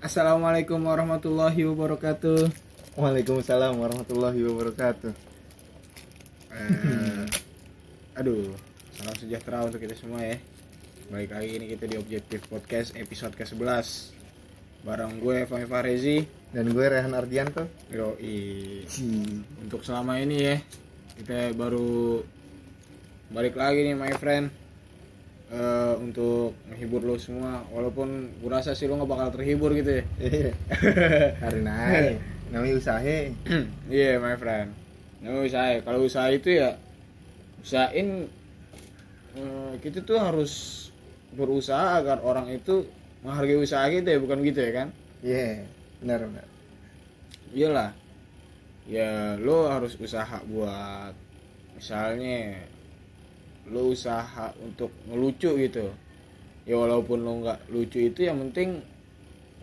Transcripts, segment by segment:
Assalamualaikum warahmatullahi wabarakatuh. Waalaikumsalam warahmatullahi wabarakatuh. Eh, aduh, salam sejahtera untuk kita semua ya. Balik lagi ini kita di Objektif Podcast episode ke-11 Bareng gue Fahmi Farezi Dan gue Rehan Ardianto. Yoi Untuk selama ini ya Kita baru balik lagi nih my friend Eh, Untuk menghibur lo semua Walaupun gue rasa sih lo gak bakal terhibur gitu ya Iya. Karena namanya usaha. Iya my friend Namanya usaha Kalau usaha itu ya Usahain eh, Kita tuh harus berusaha agar orang itu menghargai usaha kita ya bukan gitu ya kan Iya, benar benar. iyalah ya lo harus usaha buat misalnya lo usaha untuk ngelucu gitu ya walaupun lo nggak lucu itu yang penting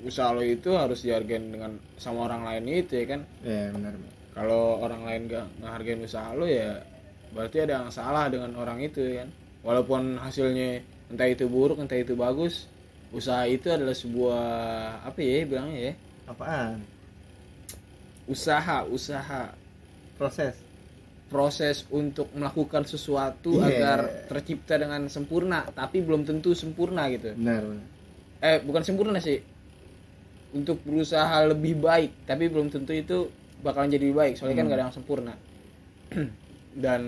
usaha lo itu harus dihargain dengan sama orang lain itu ya kan Iya, benar. benar. kalau orang lain gak ngehargain usaha lo ya berarti ada yang salah dengan orang itu ya kan walaupun hasilnya entah itu buruk entah itu bagus usaha itu adalah sebuah apa ya bilangnya ya Apaan? usaha usaha Proses. Proses untuk melakukan sesuatu Iya. agar tercipta dengan sempurna tapi belum tentu sempurna gitu Benar benar. eh bukan sempurna sih untuk berusaha lebih baik tapi belum tentu itu bakalan jadi lebih baik soalnya kan Hmm. gak ada yang sempurna dan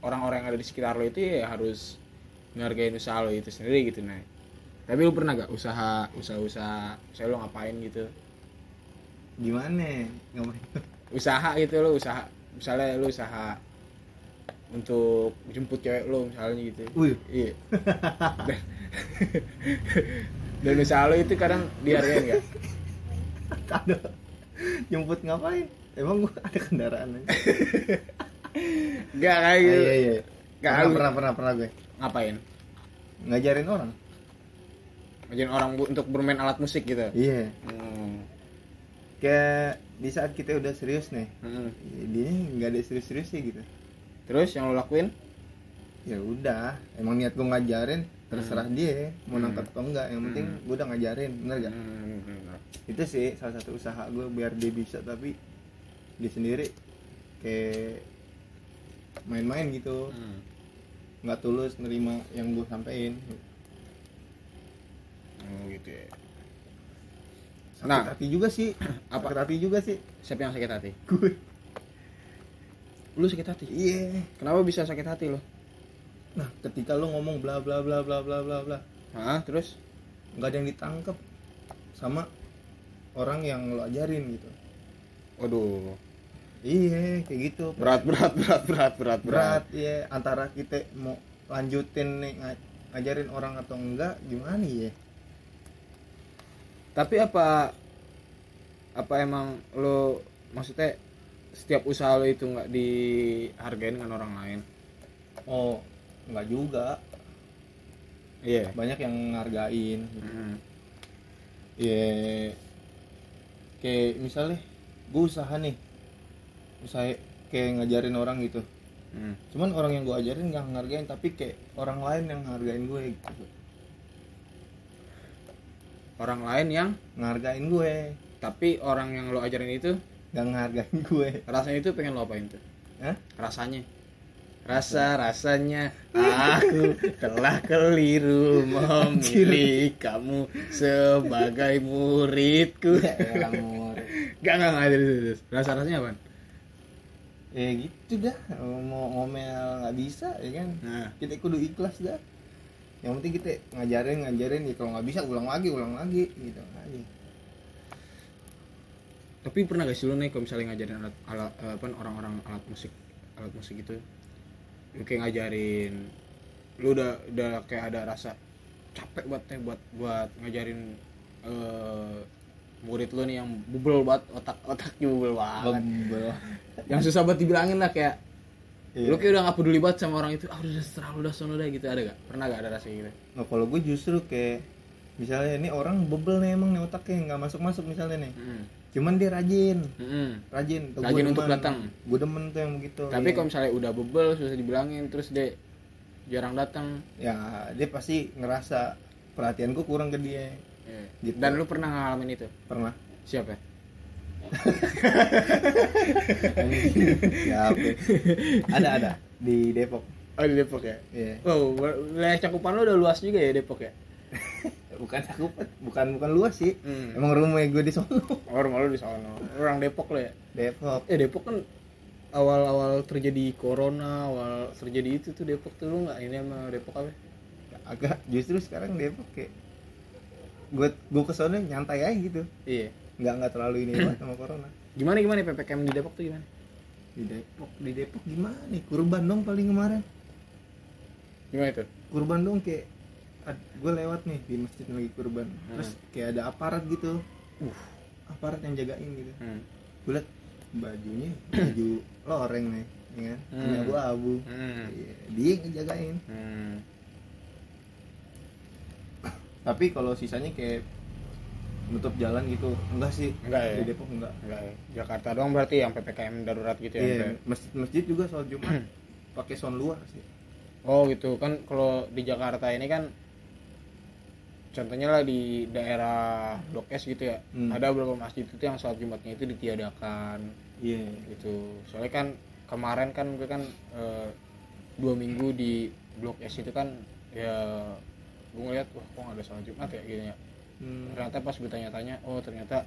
orang-orang yang ada di sekitar lo itu ya harus menghargai usaha lo itu sendiri gitu nah tapi lu pernah gak usaha usaha usaha usaha lo ngapain gitu Gimana? Ngapain? usaha gitu lo usaha misalnya lu usaha untuk jemput cewek lo misalnya gitu. Wih, iya. Dan, dan usaha lo itu kadang dihargain gak ada. Jemput ngapain? Emang gua ada kendaraan gak kayak Ah, gitu iya iya. Nggak, Pernah, lu- pernah pernah pernah gue. Ngapain? Ngajarin orang. ngajarin orang bu- untuk bermain alat musik gitu? Iya. hmm. Kayak di saat kita udah serius nih, hmm. dia nggak ada serius-serius sih gitu. terus yang lo lakuin ya udah emang niat gue ngajarin terserah dia mau Hmm. nangkep atau enggak yang penting Hmm. gue udah ngajarin bener gak hmm. itu sih salah satu usaha gue biar dia bisa tapi dia sendiri kayak main-main gitu Hmm. nggak tulus nerima yang gue sampein Oh, gitu ya sakit Nah. hati juga sih. Apa? sakit hati juga sih. Siapa yang sakit hati? Gue. Lu sakit hati? Iya. Kenapa bisa sakit hati lo nah ketika lo ngomong bla bla bla bla bla bla bla. Hah, terus? Nggak ada yang ditangkep. Sama orang yang lo ajarin gitu. Waduh. Iya kayak gitu. Berat berat berat berat berat berat. Ya antara kita mau lanjutin nih nga- ngajarin orang atau enggak gimana ya tapi apa apa emang lo maksudnya setiap usaha lo itu nggak dihargain dengan orang lain? Oh enggak juga. Iya. Banyak yang ngargain. Mm. ya kayak misalnya gue usaha nih. Usaha kayak ngajarin orang gitu. Hmm. cuman orang yang gue ajarin nggak ngargain tapi kayak orang lain yang ngargain gue gitu orang lain yang ngargain gue. Tapi orang yang lo ajarin itu? Nggak ngargain gue. Rasanya itu pengen lo apain tuh? Hah? rasanya. Rasa rasanya aku telah keliru memilih kamu sebagai muridku. Ya gak gak gak terus, terus. rasa rasanya apa ya gitu dah mau ngomel nggak bisa ya kan? Nah. Kita kudu ikhlas dah yang penting kita ngajarin ngajarin ya kalau nggak bisa ulang lagi ulang lagi gitu. Aja tapi pernah gak sih lo nih kalau misalnya ngajarin alat, alat eh, apa orang-orang alat musik alat musik gitu lu kayak ngajarin lu udah udah kayak ada rasa capek buat buat buat ngajarin eh, murid lu nih yang bubel banget otak otaknya bubel banget. Bebel. yang susah buat dibilangin lah kayak Iya. lu kayak udah gak peduli banget sama orang itu ah udah terlalu udah sono udah gitu ada gak pernah gak ada rasa gitu nah kalau gue justru kayak misalnya ini orang bebel nih emang nih otaknya nggak masuk masuk misalnya nih Mm. cuman dia rajin Mm-mm. rajin tuh Rajin untuk datang. gue demen tuh yang begitu tapi Iya. kalau misalnya udah bebel susah dibilangin terus dia jarang datang ya dia pasti ngerasa perhatianku kurang ke dia Iya. Gitu. dan lu pernah ngalamin itu pernah siapa ya oke. Ada ada. Di Depok. Oh di Depok ya? Iya. Oh wilayah cakupan lu udah luas juga ya Depok ya? Bukan cakupan bukan bukan luas sih. Hmm. emang rumah gue di sono oh rumah lu di sono orang Depok lo ya? Depok. Eh Depok kan awal-awal terjadi corona awal terjadi itu tuh Depok tuh lu nggak ini sama Depok apa? Agak justru sekarang Depok kayak gue gue ke sana nyantai aja gitu. Iya nggak nggak terlalu ini banget sama corona. Gimana gimana ppkm di Depok tuh gimana? Di Depok di Depok gimana nih? Kurban dong paling kemarin. Gimana itu? Kurban dong kayak gue lewat nih di masjid lagi kurban. Terus kayak ada aparat gitu. Uh. Aparat yang jagain gitu. Hmm. gue liat bajunya baju loreng nih ya kan? Hmm. ini abu-abu Hmm. Iya, dia yang ngejagain Hmm. tapi kalau sisanya kayak nutup jalan gitu. Enggak sih. Enggak ya? di Depok enggak. Enggak ya. Jakarta doang berarti yang ppkm darurat gitu ya iya masjid masjid juga sholat jumat. Pakai sound luar sih. Oh gitu. Kan kalau di Jakarta ini kan contohnya lah di daerah Blok S gitu ya. Hmm. ada beberapa masjid itu yang sholat jumatnya itu ditiadakan. Iya. Gitu. Soalnya kan kemarin kan gue kan eh, dua minggu di blok S itu kan ya gue ngeliat wah kok nggak ada sholat jumat ya? Gitu ya Hmm. ternyata pas gue tanya-tanya oh ternyata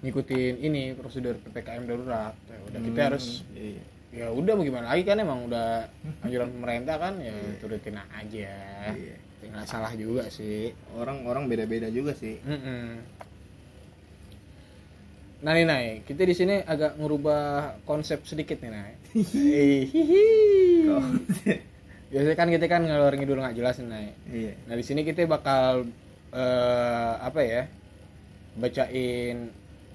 ngikutin ini prosedur ppkm darurat ya udah kita Hmm, harus iya, iya. ya udah mau gimana lagi kan emang udah anjuran pemerintah kan ya turutin aja Iya. nggak salah juga sih orang-orang beda-beda juga sih Mm-mm. Nah nih Nay, kita di sini agak ngerubah konsep sedikit nih Nay. Hihihi. Biasanya kan kita kan ngalor ngidul nggak jelas nih Nay. iya Nah di sini kita bakal eh, apa ya? Bacain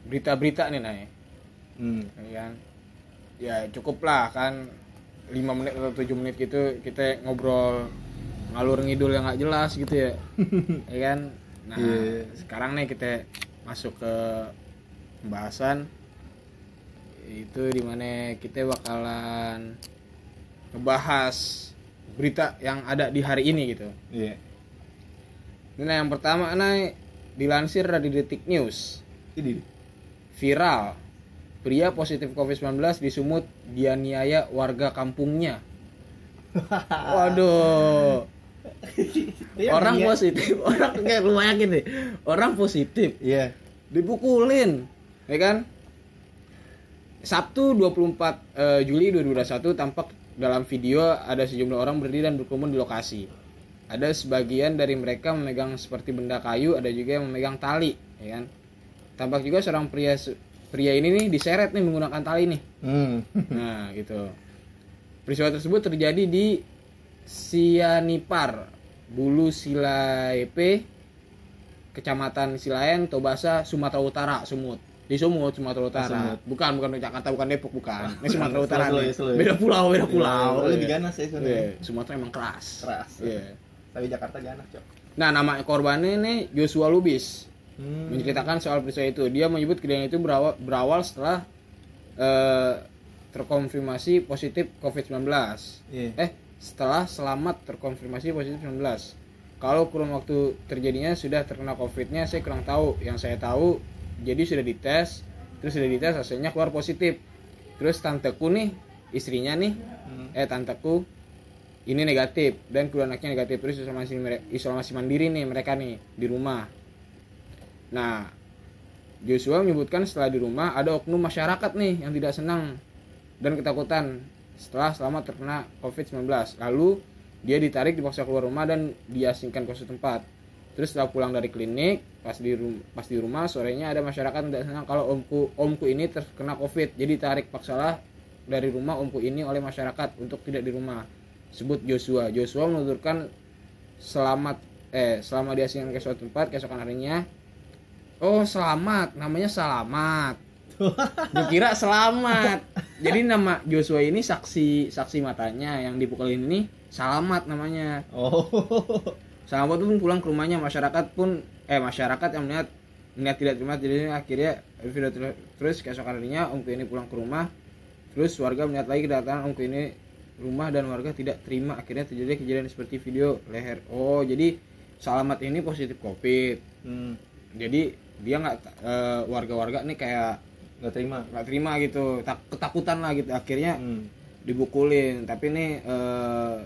berita-berita nih Nay. hmm. Ya kan? Ya cukup lah kan 5 menit atau 7 menit gitu kita ngobrol ngalur ngidul yang nggak jelas gitu ya. ya kan? Nah, Iya. sekarang nih kita masuk ke pembahasan itu di mana kita bakalan ngebahas berita yang ada di hari ini gitu. iya Nah, yang pertama nih dilansir dari Detik News. ini Viral. Pria positif COVID-19 di Sumut dianiaya warga kampungnya. Waduh. orang positif, orang kayak lu yakin deh. Orang positif iya dipukulin, ya kan? Sabtu 24 eh, Juli 2021 tampak dalam video ada sejumlah orang berdiri dan berkerumun di lokasi. Ada sebagian dari mereka memegang seperti benda kayu, ada juga yang memegang tali, ya kan? Tampak juga seorang pria pria ini nih diseret nih menggunakan tali nih. hmm. Nah, gitu. Peristiwa tersebut terjadi di Sianipar, Bulu Silaipe, Kecamatan Silayan, Tobasa, Sumatera Utara, Sumut. Di Sumut, Sumatera Utara. Sumut. Bukan, bukan Jakarta, bukan Depok, bukan. Ini Sumatera Utara. Nih. Beda pulau, beda pulau. Iya, lebih Iya. ganas ya. Iya, Sumatera emang keras. keras Iya. Tapi Jakarta ganas cok Nah, nama korbannya ini Joshua Lubis. hmm. menceritakan soal peristiwa itu. Dia menyebut kejadian itu berawal, berawal setelah eh, terkonfirmasi positif COVID-19. iya Eh, setelah selamat terkonfirmasi positif 19. Kalau kurun waktu terjadinya sudah terkena COVID-nya, saya kurang tahu. Yang saya tahu, jadi sudah dites, terus sudah dites hasilnya keluar positif. Terus tanteku nih, istrinya nih, Hmm. eh tanteku ini negatif dan kedua anaknya negatif terus isolasi isolasi mandiri nih mereka nih di rumah. Nah, Joshua menyebutkan setelah di rumah ada oknum masyarakat nih yang tidak senang dan ketakutan setelah selamat terkena COVID-19. Lalu dia ditarik dipaksa keluar rumah dan diasingkan ke suatu tempat. Terus setelah pulang dari klinik, pas di rum- pas di rumah sorenya ada masyarakat tidak senang kalau omku omku ini terkena COVID. Jadi tarik paksalah dari rumah omku ini oleh masyarakat untuk tidak di rumah. Sebut Joshua. Joshua menuturkan selamat eh selama diasingkan ke suatu tempat keesokan harinya Oh selamat, namanya selamat. Gue kira selamat. Jadi nama Joshua ini saksi saksi matanya yang dipukulin ini selamat namanya. oh Selamat pun pulang ke rumahnya masyarakat pun eh masyarakat yang melihat melihat tidak terima jadi akhirnya video ter- terus keesokan harinya omku ini pulang ke rumah terus warga melihat lagi kedatangan omku ini rumah dan warga tidak terima akhirnya terjadi kejadian seperti video leher. Oh jadi Salamat ini positif covid. Hmm. jadi dia nggak eh, warga-warga nih kayak nggak terima? nggak terima gitu. Tak, ketakutan lah gitu. Akhirnya hmm. dibukulin. Tapi nih eh,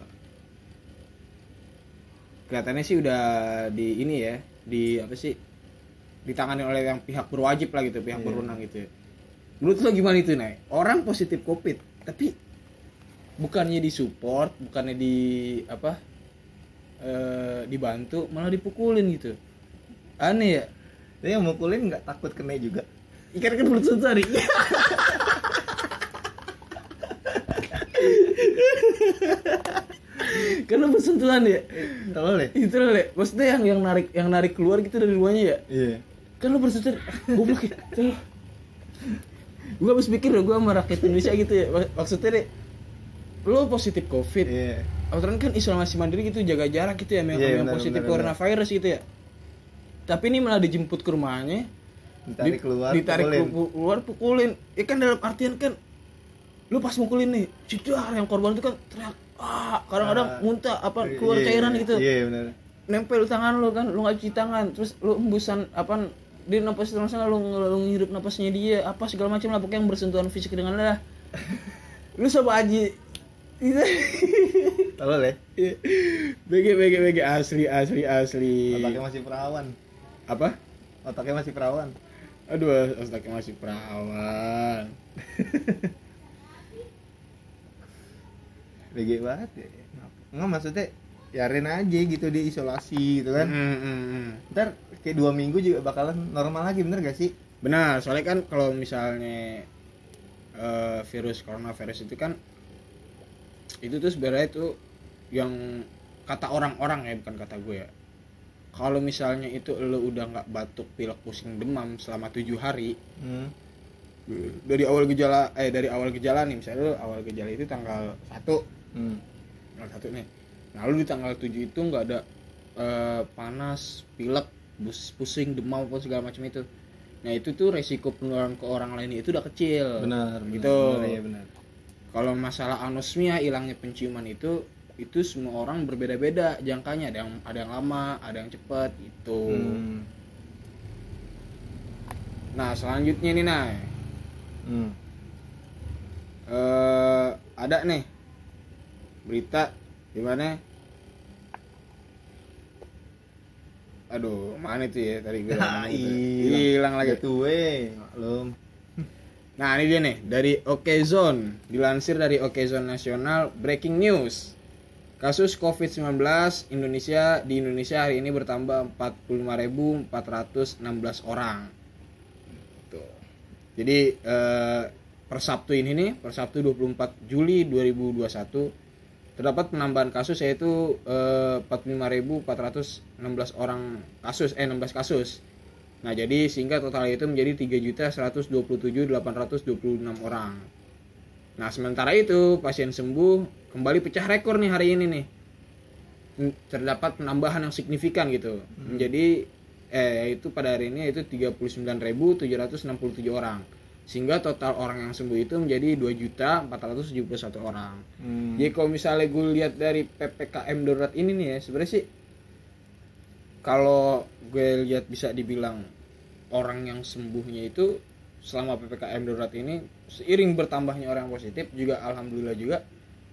kelihatannya sih udah di ini ya di apa sih ditangani oleh yang pihak berwajib lah gitu pihak Iya. berwenang gitu menurut lo gimana itu nih orang positif covid tapi bukannya disupport bukannya di apa eh, dibantu malah dipukulin gitu. Aneh ya? Dia yang mukulin nggak takut kena juga. Ikan kan belum tadi karena bersentuhan ya? Nggak boleh. Itu loh Le. maksudnya yang yang narik yang narik keluar gitu dari rumahnya ya? Iya. Kan lo bersentuhan. Goblok ya? Gue habis pikir gue sama rakyat Indonesia gitu ya. Mak- maksudnya deh lo positif covid. Iya. Aturan kan isolasi mandiri gitu jaga jarak gitu ya sama yang, Iya, sama yang positif benar, coronavirus gitu ya. Tapi ini malah dijemput ke rumahnya. Ditarik Di- keluar ditarik pukulin. ku- keluar pukulin. Ya kan dalam artian kan lu pas mukulin nih cicar yang korban itu kan teriak ah kadang-kadang Ah, muntah apa keluar Iya, cairan gitu. Iya benar. Nempel tangan lu kan lu nggak cuci tangan terus lu embusan apa dia napas terus lu, lu ngirup napasnya dia apa segala macam lah pokoknya yang bersentuhan fisik dengan lah. Lu coba aja Gitu. nggak boleh BG BG BG. Asli asli asli. Otaknya masih perawan. Apa? Otaknya masih perawan. Aduh otaknya masih perawan. BG banget ya. Nggak maksudnya biarin aja gitu di isolasi gitu kan. Mm, mm, mm. ntar kayak dua minggu juga bakalan normal lagi bener gak sih? Benar, soalnya kan kalau misalnya eh, virus coronavirus itu kan itu tuh sebenarnya itu yang kata orang-orang ya bukan kata gue ya. Kalau misalnya itu lo udah nggak batuk, pilek, pusing, demam selama tujuh hari hmm. dari awal gejala eh dari awal gejala nih misalnya lo awal gejala itu tanggal 1 Hmm. tanggal 1 nih. Nah, lu di tanggal 7 itu nggak ada eh, panas, pilek, bus, pusing, demam apa segala macam itu. Nah, itu tuh resiko penularan ke orang lain itu udah kecil. benar Gitu. benar, iya benar Kalau masalah anosmia, hilangnya penciuman itu itu semua orang berbeda-beda jangkanya. Ada yang ada yang lama, ada yang cepat itu. hmm. Nah, selanjutnya nih, Nay. Hmm. eh ada nih berita di mana aduh mana itu ya tadi itu. hilang. lagi Gitu weh, maklum. Nah ini dia nih dari Okezone dilansir dari Okezone Nasional breaking news. Kasus COVID-19 Indonesia di Indonesia hari ini bertambah 45.416 orang. Tuh. jadi eh, per Sabtu ini nih per Sabtu 24 Juli 2021 terdapat penambahan kasus yaitu eh, 45.416 orang kasus eh 16 kasus nah jadi sehingga total itu menjadi 3.127.826 orang. Nah sementara itu pasien sembuh kembali pecah rekor nih hari ini nih. Terdapat penambahan yang signifikan gitu. Menjadi eh itu pada hari ini itu 39.767 orang. Sehingga total orang yang sembuh itu menjadi 2.471 orang. Hmm. jadi kalau misalnya gue lihat dari ppkm darurat ini nih ya sebenarnya sih kalau gue lihat bisa dibilang orang yang sembuhnya itu selama ppkm darurat ini seiring bertambahnya orang yang positif juga alhamdulillah juga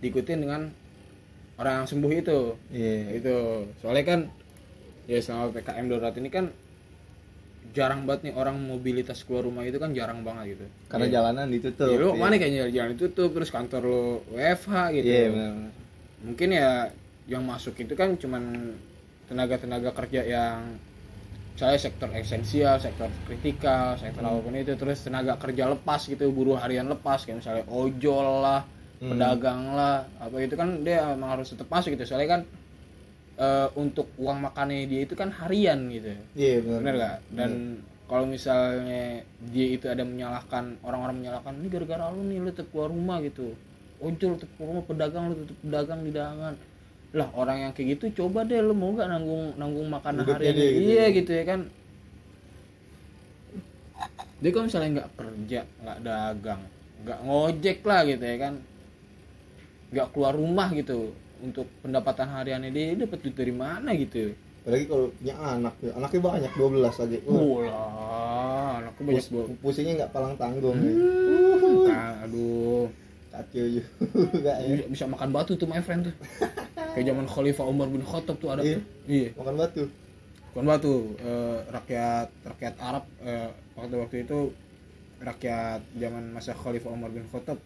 diikutin dengan orang yang sembuh itu Iya. itu soalnya kan ya selama ppkm darurat ini kan jarang banget nih orang mobilitas keluar rumah itu kan jarang banget gitu Karena Ya. jalanan ditutup. Ya, lu iya. mana kayaknya jalan ditutup terus kantor lu WFH gitu. Iya, benar. benar. Mungkin ya yang masuk itu kan cuman tenaga-tenaga kerja yang saya sektor esensial, sektor kritikal, sektor Hmm. apa pun itu terus tenaga kerja lepas gitu, buruh harian lepas kayak misalnya ojol lah, Hmm. pedagang lah, apa itu kan dia emang harus tetap masuk gitu. Soalnya kan eh, untuk uang makannya dia itu kan harian gitu. Iya, benar. Bener gak? Dan kalau misalnya dia itu ada menyalahkan orang-orang menyalahkan ini gara-gara lu nih lu tetap keluar rumah gitu. Ojol tetap keluar rumah, pedagang lu tetap pedagang di dagangan. Lah orang yang kayak gitu coba deh lu mau gak nanggung nanggung makanan harian dia gitu iya ya. gitu ya kan. Dia kalau misalnya nggak kerja, nggak dagang, nggak ngojek lah gitu ya kan, nggak keluar rumah gitu untuk pendapatan hariannya dia, dapat duit dari mana gitu apalagi kalau punya anak ya. anaknya banyak 12 lagi Wah, Wah, anakku banyak pus- pusingnya nggak palang tanggung ya. Nah, aduh. kacau juga ya Bisa, bisa makan batu tuh my friend tuh. Kayak zaman Khalifah Umar bin Khattab tuh ada Iya. tuh. Iya. makan batu Bukan batu, eh, rakyat rakyat Arab eh, waktu waktu itu rakyat zaman masa Khalifah Umar bin Khattab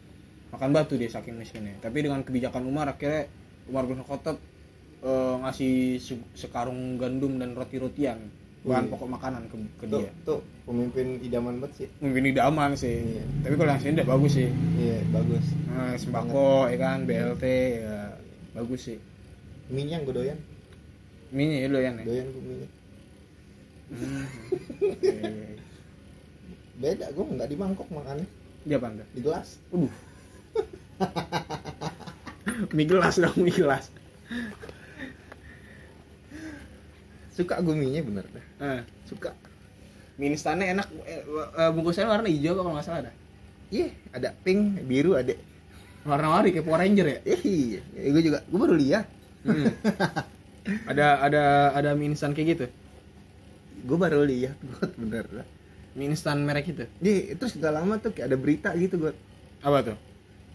makan batu dia saking miskinnya. Tapi dengan kebijakan Umar akhirnya Umar bin Khattab eh, ngasih se- sekarung gandum dan roti-rotian bahan Wih. pokok makanan ke, ke tuh, dia. tuh pemimpin idaman banget sih Mungkin ini aman sih. Iya. Tapi kalau yang sini udah bagus sih. iya bagus Nah, sembako ya kan BLT ya bagus sih. Mie yang gue doyan Mie ya doyan ya. doyan gue mie Hmm. Beda gue nggak di mangkok makannya Dia apa anda? di gelas Aduh. mie gelas dong, mie gelas. suka gue mie nya bener dah Eh, suka mie instannya enak. Eh, eh, bungkusannya warna hijau kalau nggak salah ada. iya ada pink biru ada Warna-warni kayak Power Ranger ya. Eh, iya gue juga gue baru lihat Hmm. ada ada ada mie instan kayak gitu. gue baru lihat gue bener dah Mie instan merek itu. Di, terus gak lama tuh kayak ada berita gitu gue Apa tuh?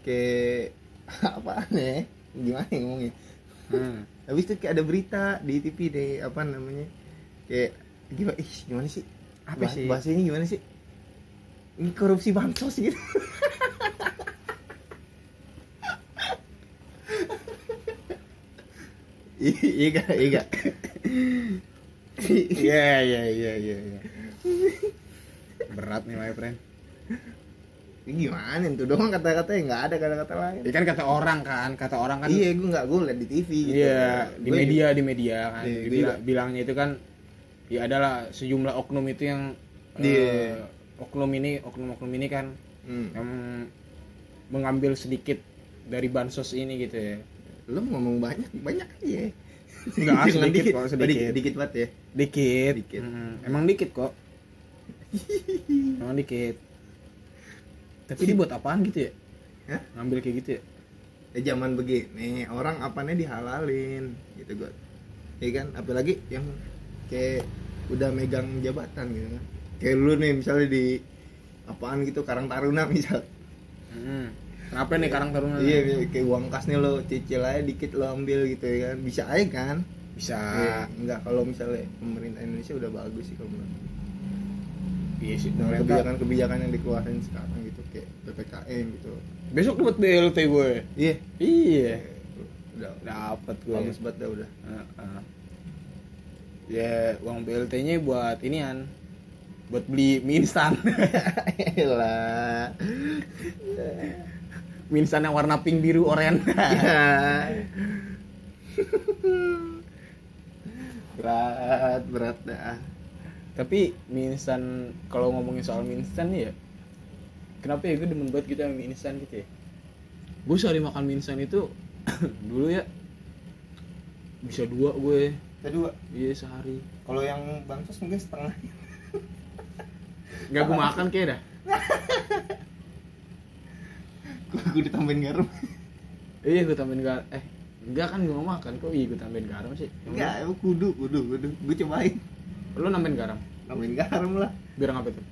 kayak apa ya gimana ya ngomongnya Hmm. habis itu kayak ada berita di TV deh apa namanya kayak gimana ih gimana sih Apa Bah- sih? bahasanya gimana sih ini korupsi bansos gitu iya iya Iya iya iya iya. iya. Berat nih my friend. gimana itu doang kata-kata yang nggak ada kata-kata lain Ya kan kata orang kan, kata orang kan. iya gue nggak gue liat di TV gitu Iya, di Gue- media di media kan. Iya, Bila- bilangnya itu kan ya adalah sejumlah oknum itu yang Iya. eh, oknum ini oknum-oknum ini kan Hmm. yang mengambil sedikit dari bansos ini gitu ya. Lo ngomong banyak banyak aja Enggak, Jangan sedikit dikit kok, Oh, sedikit. dikit, dikit banget ya Dikit. Dikit. Mm, emang dikit kok. emang dikit. Tapi dia buat apaan gitu ya? Hah? Ngambil kayak gitu ya? ya zaman begini orang apanya dihalalin gitu gue ya kan apalagi yang kayak udah megang jabatan gitu kan kayak lu nih misalnya di apaan gitu Karang Taruna misal Hmm. Kenapa nih Karang Taruna? iya iya, kayak uang kas nih lo cicil aja dikit lo ambil gitu ya kan bisa aja kan Bisa. Iya, enggak kalau misalnya pemerintah Indonesia udah bagus sih kalau menurut. Iya sih. dengan Mereka kebijakan-kebijakan yang dikeluarin sekarang gitu kayak ppkm gitu besok dapat BLT gue. iya Iya. udah Dapat gue. bagus banget dah udah Heeh. Ya uang BLT-nya buat inian. Buat beli mie instan. Elah. mie instan yang warna pink biru oranye. berat berat dah Tapi mie instan kalau ngomongin soal nih ya. Kenapa ya gue demen banget gitu sama mie instan gitu ya. Gue sehari makan mie instan itu dulu ya bisa dua gue kedua iya sehari kalau yang bansos mungkin setengah nggak gue makan kayak dah gue ditambahin garam. Iya gue tambahin garam eh enggak kan gue mau makan kok? Iya gue tambahin garam sih. Enggak emang kudu kudu kudu. Gue cobain. Lu nambahin garam? Tambahin garam lah. Biar apa tuh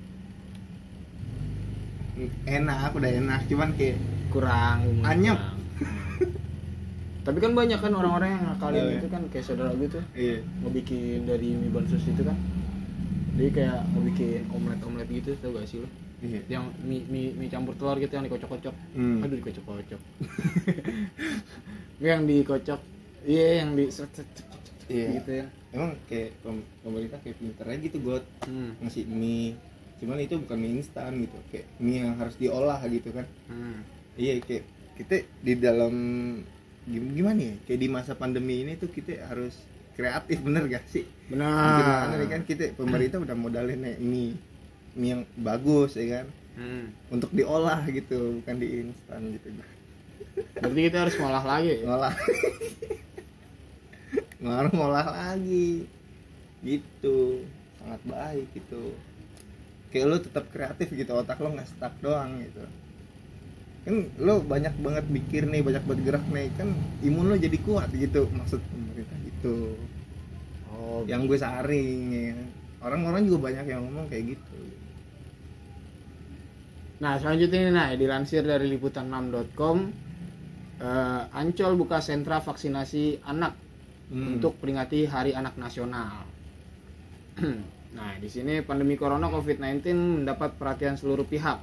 enak udah enak. Cuman kayak kurang Anyep. tapi kan banyak kan orang-orang yang ngakalin Iya. itu kan kayak saudara gue tuh. Iya. Ngebikin dari mie bansos itu kan. Dia kayak ngebikin omelet omelet gitu tau gak sih lo iya. Yang mie, mie, mie campur telur gitu yang dikocok-kocok. Hmm. aduh dikocok-kocok. Yang dikocok iya yang di set, set, set, set, set, Iya. gitu ya. Emang kayak pem- pemerintah kayak pinter aja gitu buat hmm. ngasih mie. Cuman itu bukan mie instan gitu kayak mie yang harus diolah gitu kan. Hmm. iya kayak kita di dalam gim- gimana ya? Kayak di masa pandemi ini tuh kita harus kreatif bener gak sih? Benar. Gimana nih kan kita pemerintah udah modalin nih mie mie yang bagus ya kan? Hmm. untuk diolah gitu bukan di instan gitu. Berarti kita harus ngolah lagi ya? ngolah. Ngolah ngolah lagi. Gitu. Sangat baik gitu. Kayak lo tetap kreatif gitu otak lo nggak stuck doang gitu. Kan lo banyak banget mikir nih banyak banget gerak nih kan imun lo jadi kuat gitu maksud pemerintah gitu. Oh yang gue saring ya. Orang-orang juga banyak yang ngomong kayak gitu Nah, selanjutnya ini nah dilansir dari liputan6.com eh, Ancol buka sentra vaksinasi anak Hmm. untuk peringati Hari Anak Nasional. nah, di sini pandemi corona COVID-19 mendapat perhatian seluruh pihak,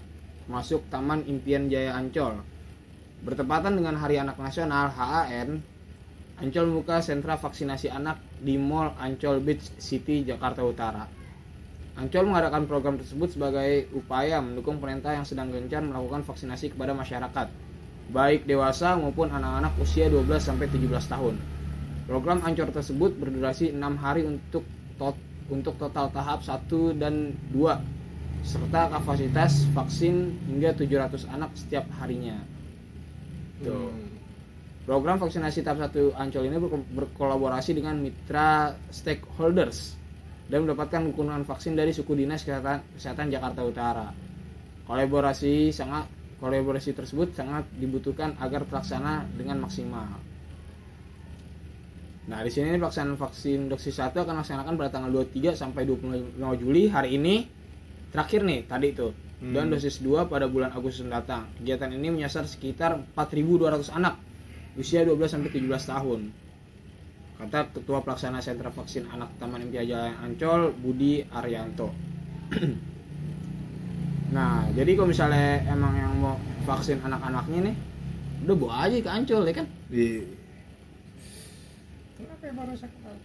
masuk Taman Impian Jaya Ancol. Bertepatan dengan Hari Anak Nasional HAN, Ancol membuka sentra vaksinasi anak di Mall Ancol Beach City Jakarta Utara. Ancol mengadakan program tersebut sebagai upaya mendukung pemerintah yang sedang gencar melakukan vaksinasi kepada masyarakat, baik dewasa maupun anak-anak usia 12 sampai 17 tahun. Program Ancol tersebut berdurasi 6 hari untuk tot untuk total tahap 1 dan 2 serta kapasitas vaksin hingga 700 anak setiap harinya. Tuh. Hmm. Program vaksinasi tahap 1 Ancol ini berko- berkolaborasi dengan mitra stakeholders dan mendapatkan dukungan vaksin dari suku dinas kesehatan, kesehatan Jakarta Utara. Kolaborasi sangat kolaborasi tersebut sangat dibutuhkan agar terlaksana dengan maksimal. Nah, di sini pelaksanaan vaksin dosis 1 akan dilaksanakan pada tanggal 23 sampai 25 Juli hari ini. Terakhir nih tadi itu. Dan Hmm. dosis 2 pada bulan Agustus mendatang. Kegiatan ini menyasar sekitar 4.200 anak usia 12 sampai 17 tahun. Kata Ketua Pelaksana Sentra Vaksin Anak Taman Impian Jaya Ancol, Budi Arianto. nah, jadi kalau misalnya emang yang mau vaksin anak-anaknya nih, udah bawa aja ke Ancol ya kan? Di... Kenapa ya baru sekarang?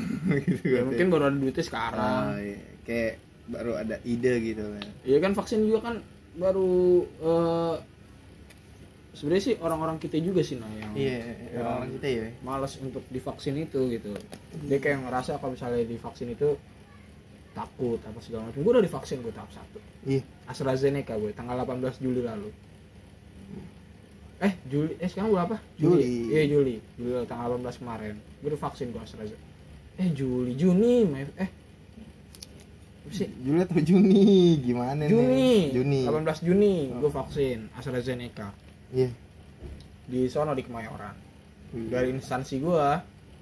gitu Ya, mungkin baru ada duitnya sekarang. Ah, iya. kayak baru ada ide gitu kan Iya kan vaksin juga kan baru eh, sebenarnya sih orang-orang kita juga sih nah yang iya yang orang kita ya malas untuk divaksin itu gitu. Dia kayak ngerasa kalau misalnya divaksin itu takut apa segala macam. Gue udah divaksin gue tahap satu. iya AstraZeneca gue tanggal 18 Juli lalu. Eh Juli eh sekarang gue apa? Juli. Iya Juli. Juli tanggal 18 kemarin. Gue udah vaksin gue AstraZeneca. Eh Juli Juni eh sih? Juli atau Juni gimana Juni, nih Juni 18 Juni Oh. gue vaksin AstraZeneca iya. Di sono di Kemayoran Hmm. dari instansi gue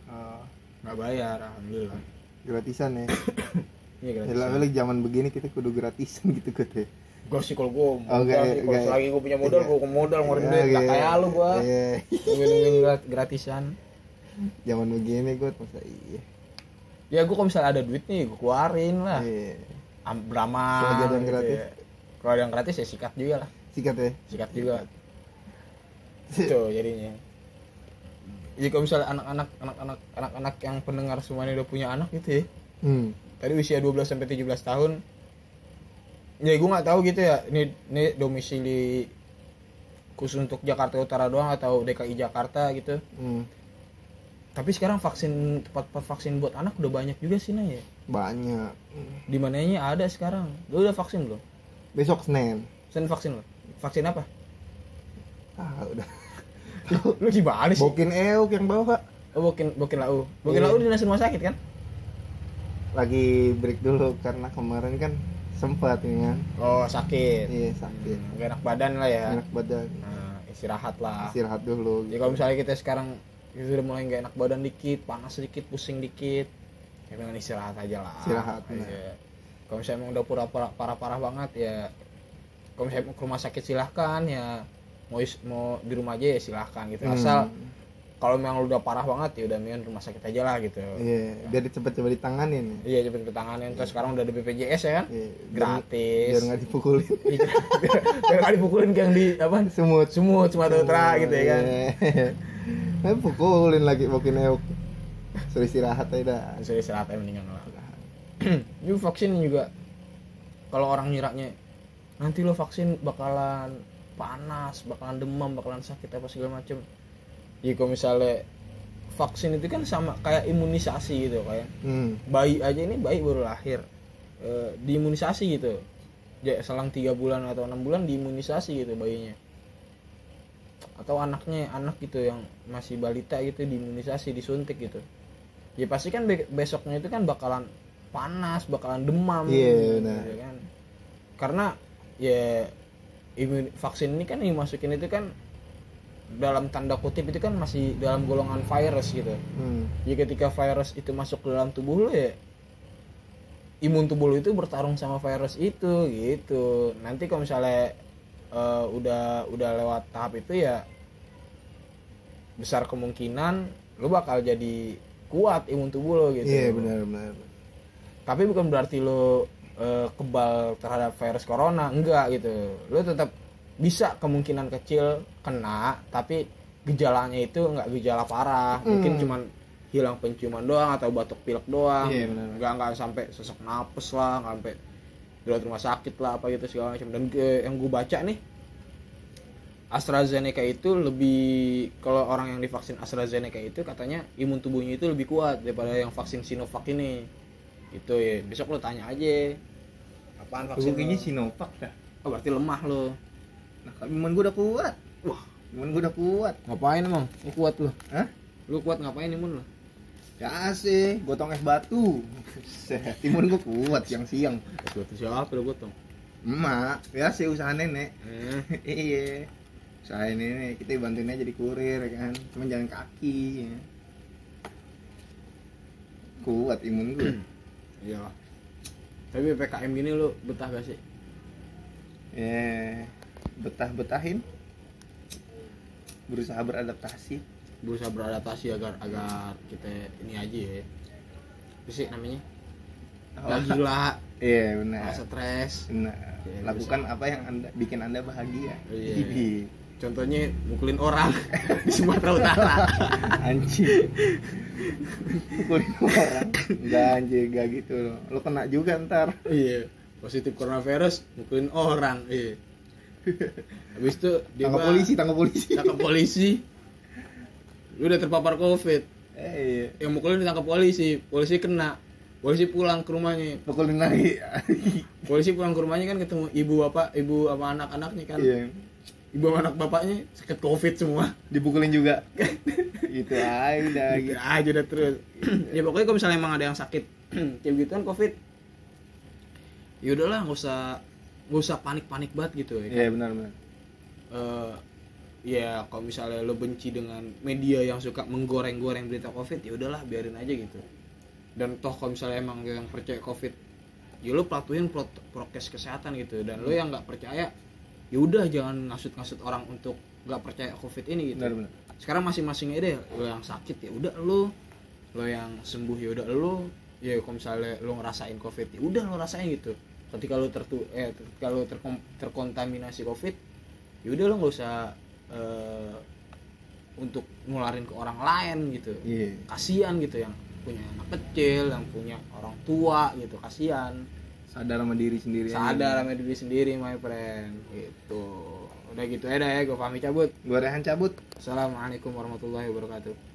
Ah, nggak bayar alhamdulillah. Gratisan ya. Iya ya gratis lah zaman begini kita kudu gratisan gitu gue teh gue sih kalau gue Oh, sih. Kalau gak- selagi gue punya modal iya. gue ke modal ngeluarin Ya, duit. Nggak iya. kayak lu gue Iya. nungguin gratisan. Zaman begini gue masa iya? Ya gue kalau misalnya ada duit nih gue keluarin lah. Iya. Am- Brahma Kalau ada yang gitu gratis? ya. kalau ada yang gratis ya sikat juga lah. Sikat ya? Sikat juga itu jadinya. Jadi kalau misalnya anak-anak anak-anak anak-anak yang pendengar semuanya udah punya anak gitu ya. Hmm. tadi usia 12 sampai 17 tahun. Ya gue nggak tahu gitu ya ini ini domisili khusus untuk Jakarta Utara doang atau DKI Jakarta gitu. Hmm. tapi sekarang vaksin tempat-tempat vaksin buat anak udah banyak juga sih Nay ya. Banyak. Di mananya ada sekarang. Lu udah vaksin belum? Besok Senin. Sen vaksin lo vaksin apa ah udah. Lu gimana sih? Bokin euk yang bawa oh bokin bokin lau. Bokin Iya. lau di rumah sakit kan? Lagi break dulu karena kemarin kan sempat ya kan. Oh sakit. Iya sakit. Hmm, gak enak badan lah ya. Enak badan. Nah, istirahat lah. Istirahat dulu. Jadi kalau misalnya kita sekarang kita udah mulai nggak enak badan dikit, panas sedikit, pusing dikit, ya dengan istirahat aja lah. Istirahat, nah. Kalau misalnya emang udah pura-pura parah-parah banget ya, kalau misalnya mau ke rumah sakit silahkan ya, mau is- mau di rumah aja ya silahkan gitu. Hmm. Asal kalau memang lu udah parah banget ya udah mendingan rumah sakit aja lah gitu. iya biar cepet-cepet ditanganin Iya cepet tanganin terus sekarang udah ada BPJS ya kan? Biar- Gratis. biar nggak dipukulin Iya, biar nggak dipukulin yang di apa? semut Semut, Sumatera Utara gitu ya kan. Eh, pukulin lagi bokin euk suruh istirahat aja dah bisa istirahat aja mendingan lah ini vaksin juga kalau orang nyiraknya nanti lo vaksin bakalan panas bakalan demam bakalan sakit apa segala macem. Ya kalau misalnya vaksin itu kan sama kayak imunisasi gitu kayak hmm. bayi aja ini bayi baru lahir. Eh, diimunisasi gitu. Ya selang tiga bulan atau enam bulan diimunisasi gitu bayinya. Atau anaknya anak gitu yang masih balita gitu diimunisasi disuntik gitu. Ya pasti kan be- besoknya itu kan bakalan panas bakalan demam Iya, gitu, benar. ya kan. Karena ya imun vaksin ini kan yang dimasukin itu kan dalam tanda kutip itu kan masih dalam golongan virus gitu Hmm. jadi ketika virus itu masuk ke dalam tubuh lu ya imun tubuh lu itu bertarung sama virus itu gitu nanti kalau misalnya eh, udah udah lewat tahap itu ya besar kemungkinan lu bakal jadi kuat imun tubuh lo gitu Iya benar benar. tapi bukan berarti lo eh, kebal terhadap virus corona enggak gitu. Lo tetap bisa kemungkinan kecil kena tapi gejalanya itu enggak gejala parah. Mungkin Hmm. cuman hilang penciuman doang atau batuk pilek doang. Iya, benar. enggak enggak sampai sesak napes lah nggak sampai dirawat rumah sakit lah apa gitu segala macam. Dan eh, yang gue baca nih AstraZeneca itu lebih kalau orang yang divaksin AstraZeneca itu katanya imun tubuhnya itu lebih kuat daripada yang vaksin Sinovac ini itu ya besok lo tanya aja apaan Gue vaksin kayaknya lo? Sinovac dah. oh, berarti lemah lo Nah, imun gue udah kuat. wah Imun gue udah kuat. ngapain emang lu kuat lo Hah? lu kuat ngapain imun lo Ya sih, gotong es batu. Set, imun gue kuat siang-siang. suatu siapa lo gotong Emak, ya sih usaha nenek. eh, iya. Usaha nenek, kita bantuin aja di kurir ya kan. Cuma jalan kaki. Ya. Kuat imun gue. iya tapi PKM gini lu betah gak sih ya, betah-betahin. Berusaha beradaptasi. berusaha beradaptasi agar agar kita ini aja ya apa sih namanya Gak gila Iya gak benar. stres Benar. Iya, Lakukan apa yang anda bikin anda bahagia. Iya. Contohnya mukulin orang di Sumatera Utara Anjing. Pukulin orang. Enggak anjing, enggak gitu loh. Lo kena juga ntar. iya positif coronavirus mukulin orang iya habis itu dia Tangkap polisi, tangkap polisi. tangkap polisi lu udah terpapar covid Eh, iya. yang mukulin ditangkap polisi polisi kena polisi pulang ke rumahnya Pukulin lagi. polisi pulang ke rumahnya kan ketemu ibu bapak ibu sama anak-anaknya kan Iya. Ibu sama anak bapaknya sakit covid semua Dipukulin juga. Itu aja udah gitu gitu. aja udah terus ya pokoknya kalau misalnya emang ada yang sakit kayak gitu kan covid ya udahlah nggak usah nggak usah panik panik banget gitu ya kan? Iya benar benar. Eh, ya kalau misalnya lo benci dengan media yang suka menggoreng-goreng berita covid ya udahlah biarin aja gitu dan toh kalau misalnya emang yang percaya covid ya lo patuhin pro- prokes kesehatan gitu dan lo yang nggak percaya ya udah jangan ngasut-ngasut orang untuk nggak percaya covid ini gitu. Benar benar. sekarang masing-masing aja deh lo yang sakit ya udah lo. Lo yang sembuh ya udah lo. Ya kalau misalnya lo ngerasain covid ya udah lo rasain gitu. Ketika lo tertu eh lo terkom- terkontaminasi covid ya udah lo nggak usah eh, untuk nularin ke orang lain gitu. Iya. kasihan gitu yang punya anak kecil yang punya orang tua gitu kasihan Sadar sama diri sendiri. aja. sadar sama diri sendiri my friend gitu udah gitu ya dah ya gue pamit cabut Gua Rehan cabut. assalamualaikum warahmatullahi wabarakatuh